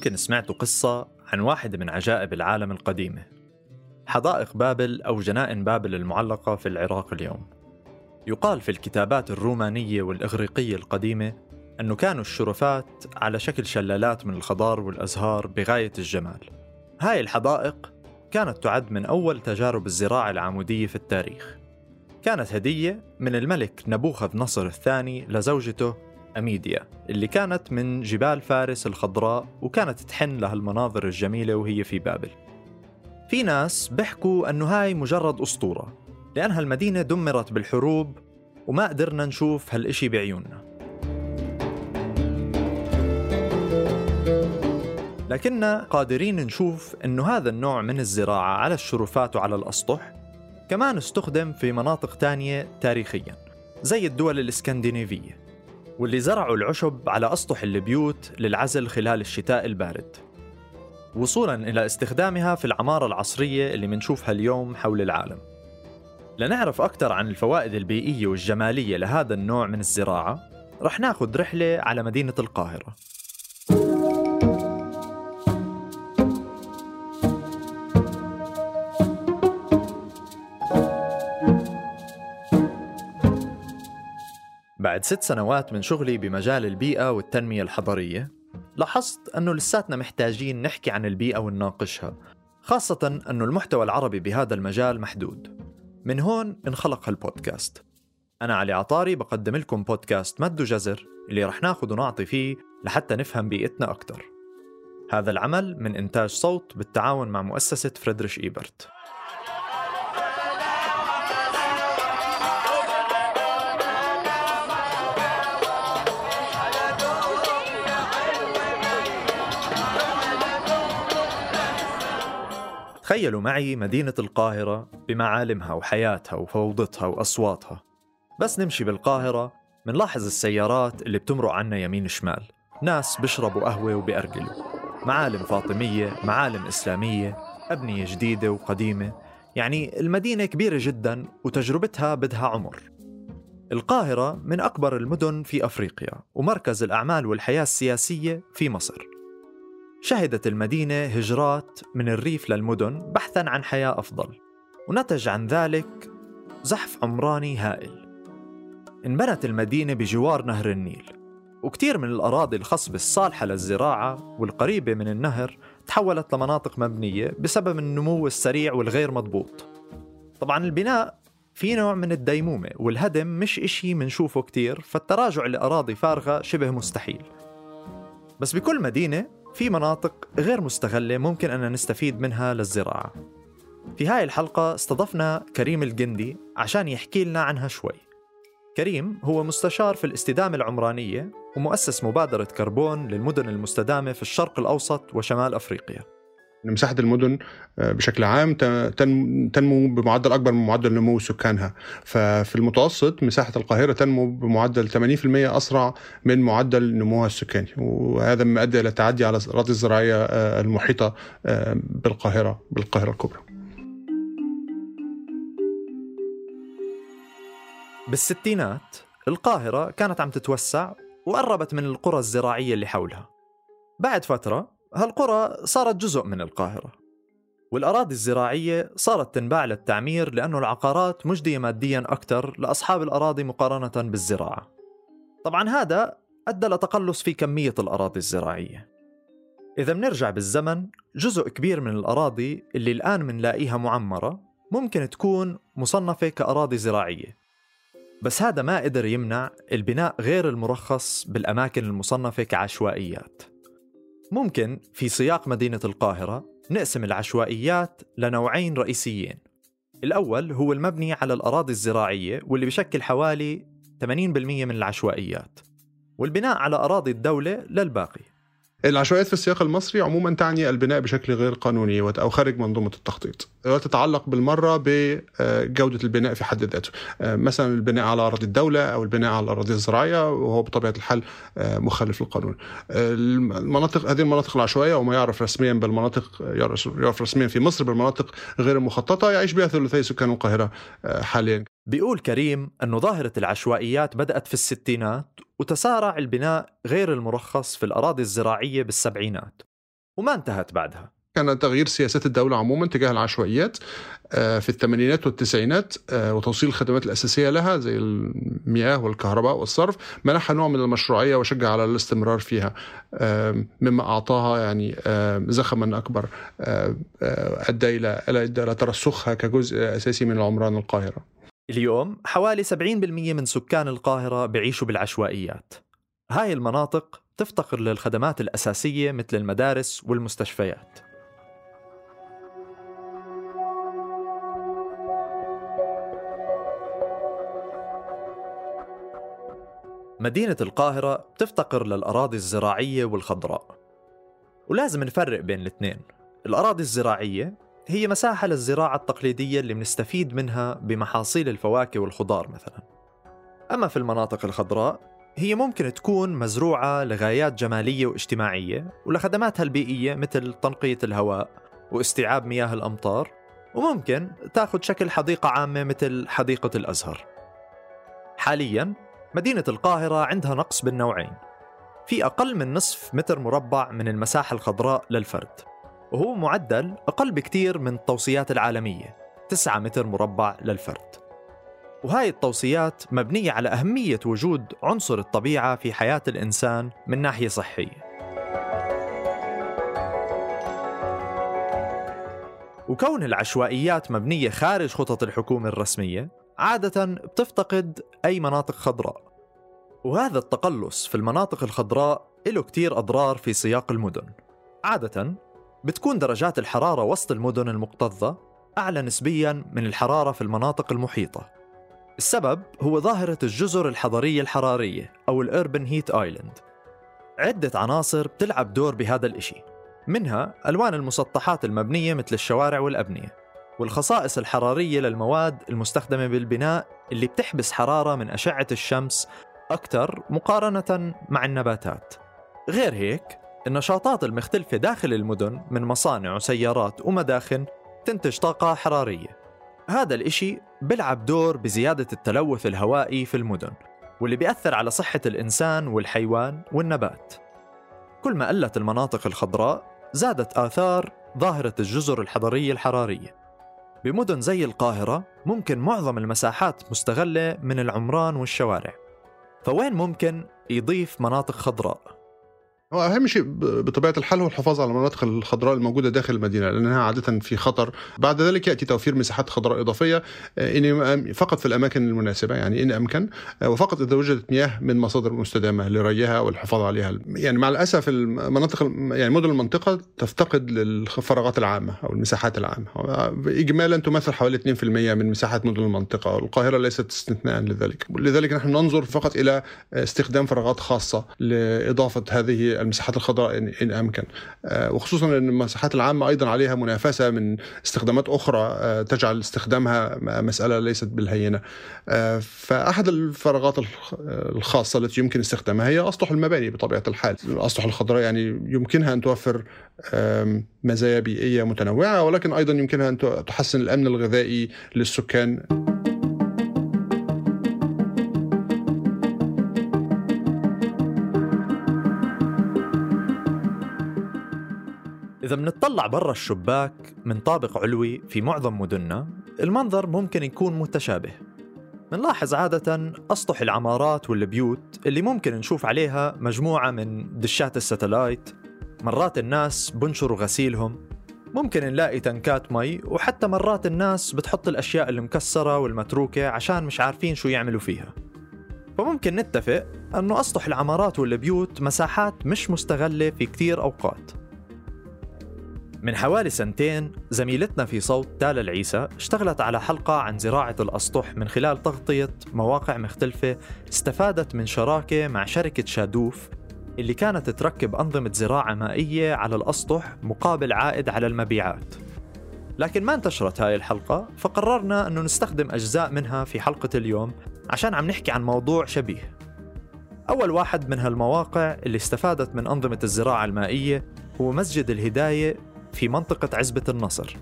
ممكن سمعتوا قصة عن واحدة من عجائب العالم القديمة. حدائق بابل أو جنائن بابل المعلقة في العراق اليوم. يقال في الكتابات الرومانية والإغريقية القديمة أنه كانوا الشرفات على شكل شلالات من الخضار والأزهار بغاية الجمال. هاي الحدائق كانت تعد من أول تجارب الزراعة العمودية في التاريخ. كانت هدية من الملك نبوخذ نصر الثاني لزوجته أميديا اللي كانت من جبال فارس الخضراء وكانت تحن لها المناظر الجميلة وهي في بابل. في ناس بيحكوا أنه هاي مجرد أسطورة لأنها المدينة دمرت بالحروب وما قدرنا نشوف هالإشي بعيوننا. لكننا قادرين نشوف أنه هذا النوع من الزراعة على الشرفات وعلى الأسطح كمان استخدم في مناطق تانية تاريخيا زي الدول الإسكندنافية واللي زرعوا العشب على أسطح البيوت للعزل خلال الشتاء البارد. وصولا إلى استخدامها في العمارة العصرية اللي منشوفها اليوم حول العالم. لنعرف أكثر عن الفوائد البيئية والجمالية لهذا النوع من الزراعة رح ناخذ رحلة على مدينة القاهرة. بعد ست سنوات من شغلي بمجال البيئة والتنمية الحضرية لاحظت أنه لساتنا محتاجين نحكي عن البيئة ونناقشها خاصة أنه المحتوى العربي بهذا المجال محدود. من هون انخلق هالبودكاست. أنا علي عطاري بقدم لكم بودكاست مد وجزر اللي رح ناخذ ونعطي فيه لحتى نفهم بيئتنا أكثر هذا العمل من إنتاج صوت بالتعاون مع مؤسسة فريدريش إيبرت. تخيلوا معي مدينة القاهرة بمعالمها وحياتها وفوضتها وأصواتها. بس نمشي بالقاهرة منلاحظ السيارات اللي بتمرق عنا يمين شمال. ناس بيشربوا قهوة وبيأرجلوا. معالم فاطمية معالم إسلامية أبنية جديدة وقديمة. يعني المدينة كبيرة جدا وتجربتها بدها عمر. القاهرة من أكبر المدن في أفريقيا ومركز الأعمال والحياة السياسية في مصر. شهدت المدينة هجرات من الريف للمدن بحثا عن حياة أفضل ونتج عن ذلك زحف عمراني هائل. انبنت المدينة بجوار نهر النيل وكثير من الأراضي الخصبة الصالحة للزراعة والقريبة من النهر تحولت لمناطق مبنية بسبب النمو السريع والغير مضبوط. طبعا البناء في نوع من الديمومة والهدم مش إشي منشوفه كتير فالتراجع لأراضي فارغة شبه مستحيل. بس بكل مدينة في مناطق غير مستغلة ممكن أن نستفيد منها للزراعة. في هاي الحلقة استضفنا كريم الجندي عشان يحكي لنا عنها شوي. كريم هو مستشار في الاستدامة العمرانية ومؤسس مبادرة كربون للمدن المستدامة في الشرق الأوسط وشمال أفريقيا. مساحة المدن آه، بشكل عام تنمو بمعدل أكبر من معدل نمو سكانها. ففي المتوسط مساحة القاهرة تنمو بمعدل 80% أسرع من معدل نموها السكاني. وهذا مؤدي إلى التعدي على الأراضي الزراعية آه، المحيطة آه، بالقاهرة بالقاهرة الكبرى. بالستينات القاهرة كانت عم تتوسع وقربت من القرى الزراعية اللي حولها. بعد فترة هالقرى صارت جزء من القاهرة والأراضي الزراعية صارت تنباع للتعمير لأنه العقارات مجدية ماديا أكثر لأصحاب الأراضي مقارنة بالزراعة. طبعا هذا أدى لتقلص في كمية الأراضي الزراعية. إذا بنرجع بالزمن جزء كبير من الأراضي اللي الآن منلاقيها معمرة ممكن تكون مصنفة كأراضي زراعية. بس هذا ما قدر يمنع البناء غير المرخص بالأماكن المصنفة كعشوائيات. ممكن في سياق مدينة القاهرة نقسم العشوائيات لنوعين رئيسيين. الأول هو المبني على الأراضي الزراعية واللي بشكل حوالي 80% من العشوائيات والبناء على أراضي الدولة للباقي. العشوائيات في السياق المصري عموما تعني البناء بشكل غير قانوني أو خارج منظومة التخطيط. وتتعلق بالمرة بجودة البناء في حد ذاته. مثلا البناء على أراضي الدولة أو البناء على الأراضي الزراعية وهو بطبيعة الحال مخالف للقانون. المناطق هذه المناطق العشوائية وما يعرف رسميا بالمناطق يعرف رسميا في مصر بالمناطق غير المخططة يعيش بها ثلثي سكان القاهرة حاليا. بيقول كريم أنه ظاهرة العشوائيات بدأت في الستينات وتسارع البناء غير المرخص في الأراضي الزراعية بالسبعينات وما انتهت بعدها. كان تغيير سياسات الدولة عموما تجاه العشوائيات آه، في الثمانينات والتسعينات آه، وتوصيل الخدمات الأساسية لها زي المياه والكهرباء والصرف منحها نوع من المشروعية وشجع على الاستمرار فيها مما أعطاها يعني زخما أكبر أدى إلى ترسخها كجزء أساسي من العمران القاهرة. اليوم حوالي 70% من سكان القاهرة بيعيشوا بالعشوائيات. هاي المناطق تفتقر للخدمات الأساسية مثل المدارس والمستشفيات. مدينة القاهرة بتفتقر للأراضي الزراعية والخضراء. ولازم نفرق بين الاثنين. الأراضي الزراعية هي مساحة للزراعة التقليدية اللي بنستفيد منها بمحاصيل الفواكه والخضار مثلا. أما في المناطق الخضراء هي ممكن تكون مزروعة لغايات جمالية واجتماعية ولخدماتها البيئية مثل تنقية الهواء واستيعاب مياه الأمطار وممكن تأخذ شكل حديقة عامة مثل حديقة الأزهر. حاليا مدينة القاهرة عندها نقص بالنوعين. في أقل من نصف متر مربع من المساحة الخضراء للفرد. وهو معدل أقل بكتير من التوصيات العالمية 9 متر مربع للفرد. وهاي التوصيات مبنية على أهمية وجود عنصر الطبيعة في حياة الإنسان من ناحية صحية. وكون العشوائيات مبنية خارج خطط الحكومة الرسمية عادة بتفتقد أي مناطق خضراء. وهذا التقلص في المناطق الخضراء له كتير أضرار في سياق المدن. عادة بتكون درجات الحرارة وسط المدن المكتظة أعلى نسبياً من الحرارة في المناطق المحيطة. السبب هو ظاهرة الجزر الحضرية الحرارية أو الأربن هيت آيلاند عدة عناصر بتلعب دور بهذا الإشي. منها ألوان المسطحات المبنية مثل الشوارع والأبنية والخصائص الحرارية للمواد المستخدمة بالبناء اللي بتحبس حرارة من أشعة الشمس أكثر مقارنة مع النباتات. غير هيك النشاطات المختلفة داخل المدن من مصانع وسيارات ومداخن تنتج طاقة حرارية. هذا الإشي بلعب دور بزيادة التلوث الهوائي في المدن واللي بيأثر على صحة الإنسان والحيوان والنبات. كل ما قلت المناطق الخضراء زادت آثار ظاهرة الجزر الحضرية الحرارية. بمدن زي القاهرة ممكن معظم المساحات مستغلة من العمران والشوارع. فوين ممكن يضيف مناطق خضراء؟ هو أهم شيء بطبيعة الحال هو الحفاظ على المناطق الخضراء الموجودة داخل المدينة لأنها عادة في خطر. بعد ذلك يأتي توفير مساحات خضراء إضافية آه، إن فقط في الأماكن المناسبة يعني إن أمكن آه، وفقط إذا وجدت مياه من مصادر مستدامة لريها والحفاظ عليها. يعني مع الأسف المناطق يعني مدن المنطقة تفتقد للفراغات العامة أو المساحات العامة. اجمالا تمثل حوالي 2% من مساحه مدن المنطقة والقاهرة ليست استثناء لذلك. لذلك نحن ننظر فقط إلى استخدام فراغات خاصة لإضافة هذه المساحات الخضراء إن أمكن. آه، وخصوصا أن المساحات العامة أيضا عليها منافسة من استخدامات أخرى آه، تجعل استخدامها مسألة ليست بالهينة. آه، فأحد الفراغات الخاصة التي يمكن استخدامها هي أسطح المباني بطبيعة الحال. الأسطح الخضراء يعني يمكنها أن توفر مزايا بيئية متنوعة ولكن أيضا يمكنها أن تحسن الأمن الغذائي للسكان. إذا بنطلع برا الشباك من طابق علوي في معظم مدننا المنظر ممكن يكون متشابه. بنلاحظ عادة أسطح العمارات والبيوت اللي ممكن نشوف عليها مجموعة من دشات الستلايت. مرات الناس بنشروا غسيلهم. ممكن نلاقي تنكات مي وحتى مرات الناس بتحط الأشياء المكسرة والمتروكة عشان مش عارفين شو يعملوا فيها. فممكن نتفق أنه أسطح العمارات والبيوت مساحات مش مستغلة في كتير أوقات. من حوالي سنتين زميلتنا في صوت تالا العيسى اشتغلت على حلقة عن زراعة الأسطح من خلال تغطية مواقع مختلفة استفادت من شراكة مع شركة شادوف اللي كانت تركب أنظمة زراعة مائية على الأسطح مقابل عائد على المبيعات. لكن ما انتشرت هاي الحلقة فقررنا أنه نستخدم أجزاء منها في حلقة اليوم عشان عم نحكي عن موضوع شبيه. أول واحد من هالمواقع اللي استفادت من أنظمة الزراعة المائية هو مسجد الهداية في منطقة عزبة النصر.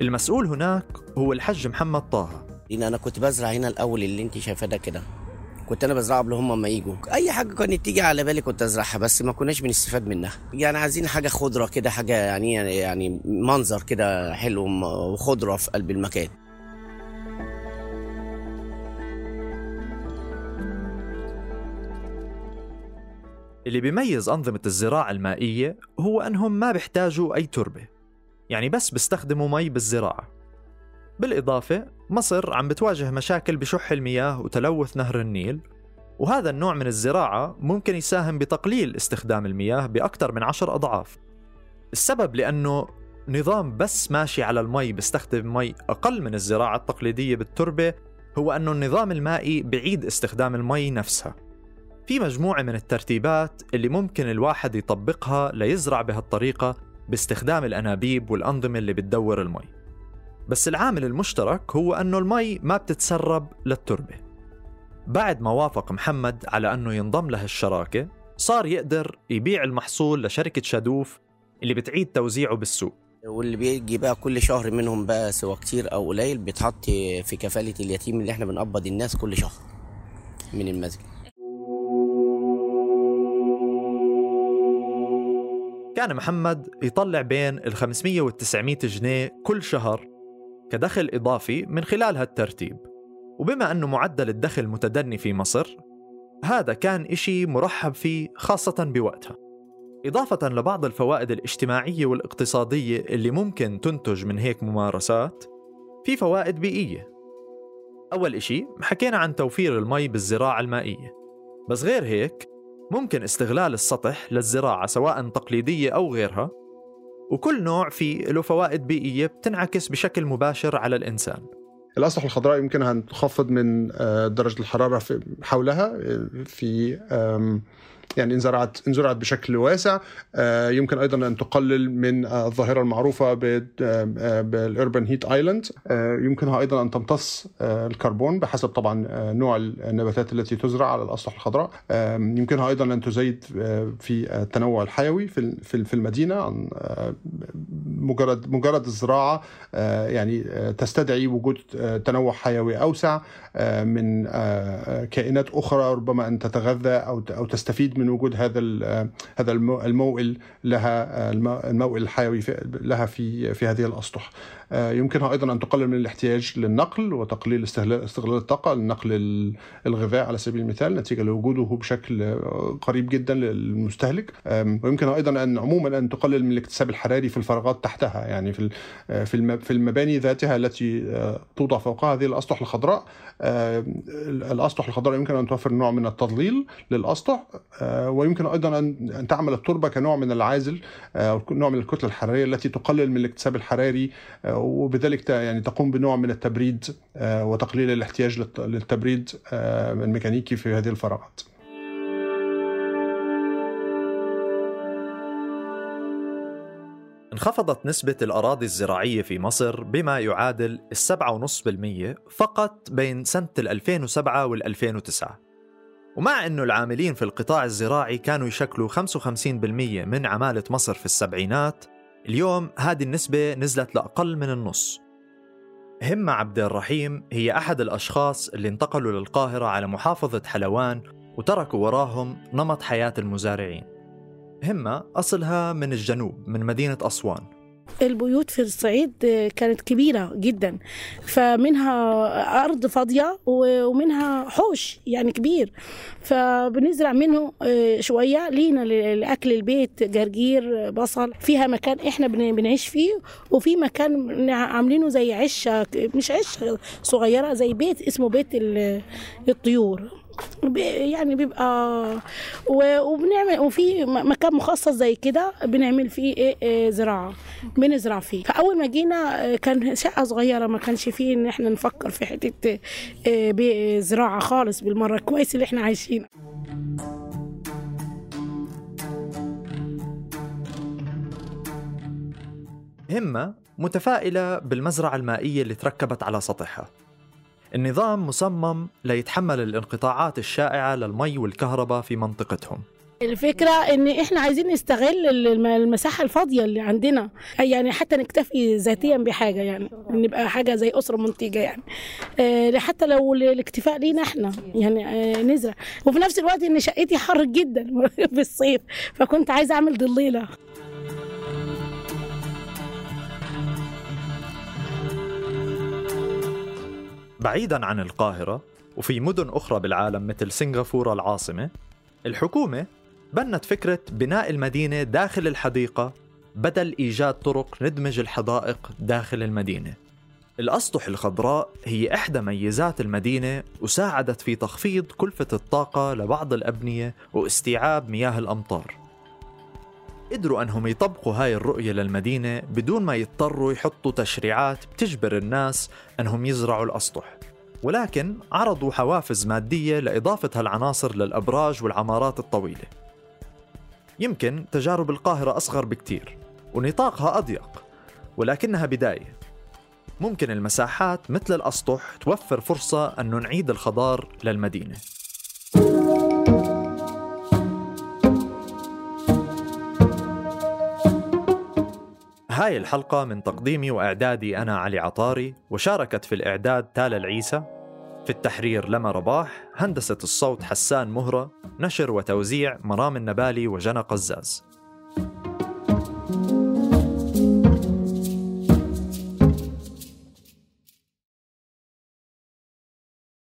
المسؤول هناك هو الحج محمد طه. لأن أنا كنت بزرع هنا الأول اللي أنت شايفاه ده كده. كنت أنا بزرعه قبل هم ما يجوا. أي حاجة كانت تيجي على بالي كنت أزرعها بس ما كناش بنستفاد منها. يعني عايزين حاجة خضرة كده حاجة يعني يعني منظر كده حلو وخضرة في قلب المكان. اللي بيميز أنظمة الزراعة المائية هو أنهم ما بيحتاجوا أي تربة. يعني بس بيستخدموا مي بالزراعة. بالإضافة مصر عم بتواجه مشاكل بشح المياه وتلوث نهر النيل وهذا النوع من الزراعة ممكن يساهم بتقليل استخدام المياه بأكثر من عشر أضعاف. السبب لأنه نظام بس ماشي على المي بيستخدم مي أقل من الزراعة التقليدية بالتربة هو أنه النظام المائي بعيد استخدام المي نفسها. في مجموعة من الترتيبات اللي ممكن الواحد يطبقها ليزرع بهالطريقة باستخدام الأنابيب والأنظمة اللي بتدور المي. بس العامل المشترك هو أنه المي ما بتتسرب للتربة. بعد ما وافق محمد على أنه ينضم له الشراكة صار يقدر يبيع المحصول لشركة شادوف اللي بتعيد توزيعه بالسوق. واللي بيجي بقى كل شهر منهم بقى سواء كتير أو قليل بيتحط في كفالة اليتيم اللي إحنا بنقبض الناس كل شهر من المسجد. كان محمد يطلع بين ال 500 وال 900 جنيه كل شهر كدخل إضافي من خلال هالترتيب. وبما أنه معدل الدخل متدني في مصر هذا كان إشي مرحب فيه خاصة بوقتها. إضافة لبعض الفوائد الاجتماعية والاقتصادية اللي ممكن تنتج من هيك ممارسات في فوائد بيئية. أول إشي حكينا عن توفير المي بالزراعة المائية. بس غير هيك ممكن استغلال السطح للزراعة سواء تقليدية أو غيرها وكل نوع فيه له فوائد بيئية بتنعكس بشكل مباشر على الإنسان. الأسطح الخضراء يمكنها أن تخفض من درجة الحرارة حولها في يعني انزرعت انزرعت بشكل واسع. يمكن أيضا أن تقلل من الظاهرة المعروفة بالأربن هيت آيلاند. يمكنها أيضا أن تمتص الكربون بحسب طبعا نوع النباتات التي تزرع على الأسطح الخضراء. يمكنها أيضا أن تزيد في التنوع الحيوي في عن مجرد مجرد الزراعة يعني تستدعي وجود تنوع حيوي أوسع من كائنات أخرى ربما أن تتغذى أو أو من وجود هذا هذا الموئل لها الموئل الحيوي لها في في هذه الأسطح. يمكنها أيضا أن تقلل من الاحتياج للنقل وتقليل استغلال الطاقة لنقل الغذاء على سبيل المثال نتيجة لوجوده بشكل قريب جدا للمستهلك. ويمكنها أيضا أن عموما أن تقلل من الاكتساب الحراري في الفراغات تحتها يعني في في في المباني ذاتها التي توضع فوقها هذه الأسطح الخضراء. الأسطح الخضراء يمكن أن توفر نوع من التضليل للأسطح. ويمكن أيضا أن تعمل التربة كنوع من العازل أو نوع من الكتلة الحرارية التي تقلل من الاكتساب الحراري وبذلك يعني تقوم بنوع من التبريد وتقليل الاحتياج للتبريد الميكانيكي في هذه الفراغات. انخفضت نسبة الأراضي الزراعية في مصر بما يعادل السبعة ونص بالمية فقط بين سنة 2007 وال 2009 ومع أنه العاملين في القطاع الزراعي كانوا يشكلوا 55% من عمالة مصر في السبعينات اليوم هذه النسبة نزلت لأقل من النص. همة عبد الرحيم هي أحد الأشخاص اللي انتقلوا للقاهرة على محافظة حلوان وتركوا وراهم نمط حياة المزارعين. همة أصلها من الجنوب من مدينة أسوان. البيوت في الصعيد كانت كبيرة جدا فمنها أرض فاضية ومنها حوش يعني كبير. فبنزرع منه شوية لينا لأكل البيت جرجير بصل. فيها مكان إحنا بنعيش فيه وفي مكان عاملينه زي عشة مش عشة صغيرة زي بيت اسمه بيت الطيور. يعني بيبقى وبنعمل وفي مكان مخصص زي كده بنعمل فيه إيه, إيه، زراعة بنزرع فيه. فأول ما جينا آه، كان شقة صغيرة ما كانش فيه إن إحنا نفكر في حتة آه، زراعة خالص بالمرة كويس اللي إحنا عايشينه همة متفائلة بالمزرعة المائية اللي تركبت على سطحها. النظام مصمم ليتحمل الانقطاعات الشائعة للمي والكهرباء في منطقتهم. الفكرة إن إحنا عايزين نستغل الم- المساحة الفاضية اللي عندنا يعني حتى نكتفي ذاتيا بحاجة يعني نبقى حاجة زي أسرة منتجة يعني. آه، حتى لو ال- الاكتفاء لينا إحنا يعني آه، نزرع. وفي نفس الوقت إن شقتي حر جدا في الصيف فكنت عايزة أعمل ضليلة. بعيدا عن القاهرة وفي مدن أخرى بالعالم مثل سنغافورة العاصمة الحكومة بنت فكرة بناء المدينة داخل الحديقة بدل إيجاد طرق ندمج الحدائق داخل المدينة. الأسطح الخضراء هي إحدى ميزات المدينة وساعدت في تخفيض كلفة الطاقة لبعض الأبنية واستيعاب مياه الأمطار. قدروا أنهم يطبقوا هاي الرؤية للمدينة بدون ما يضطروا يحطوا تشريعات بتجبر الناس أنهم يزرعوا الأسطح. ولكن عرضوا حوافز مادية لإضافة هالعناصر للأبراج والعمارات الطويلة. يمكن تجارب القاهرة أصغر بكتير ونطاقها أضيق ولكنها بداية. ممكن المساحات مثل الأسطح توفر فرصة أن نعيد الخضار للمدينة. هاي الحلقة من تقديمي وإعدادي أنا علي عطاري وشاركت في الإعداد تالا العيسى في التحرير لما رباح هندسة الصوت حسان مهرة نشر وتوزيع مرام النبالي وجنى قزاز.